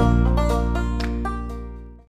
Música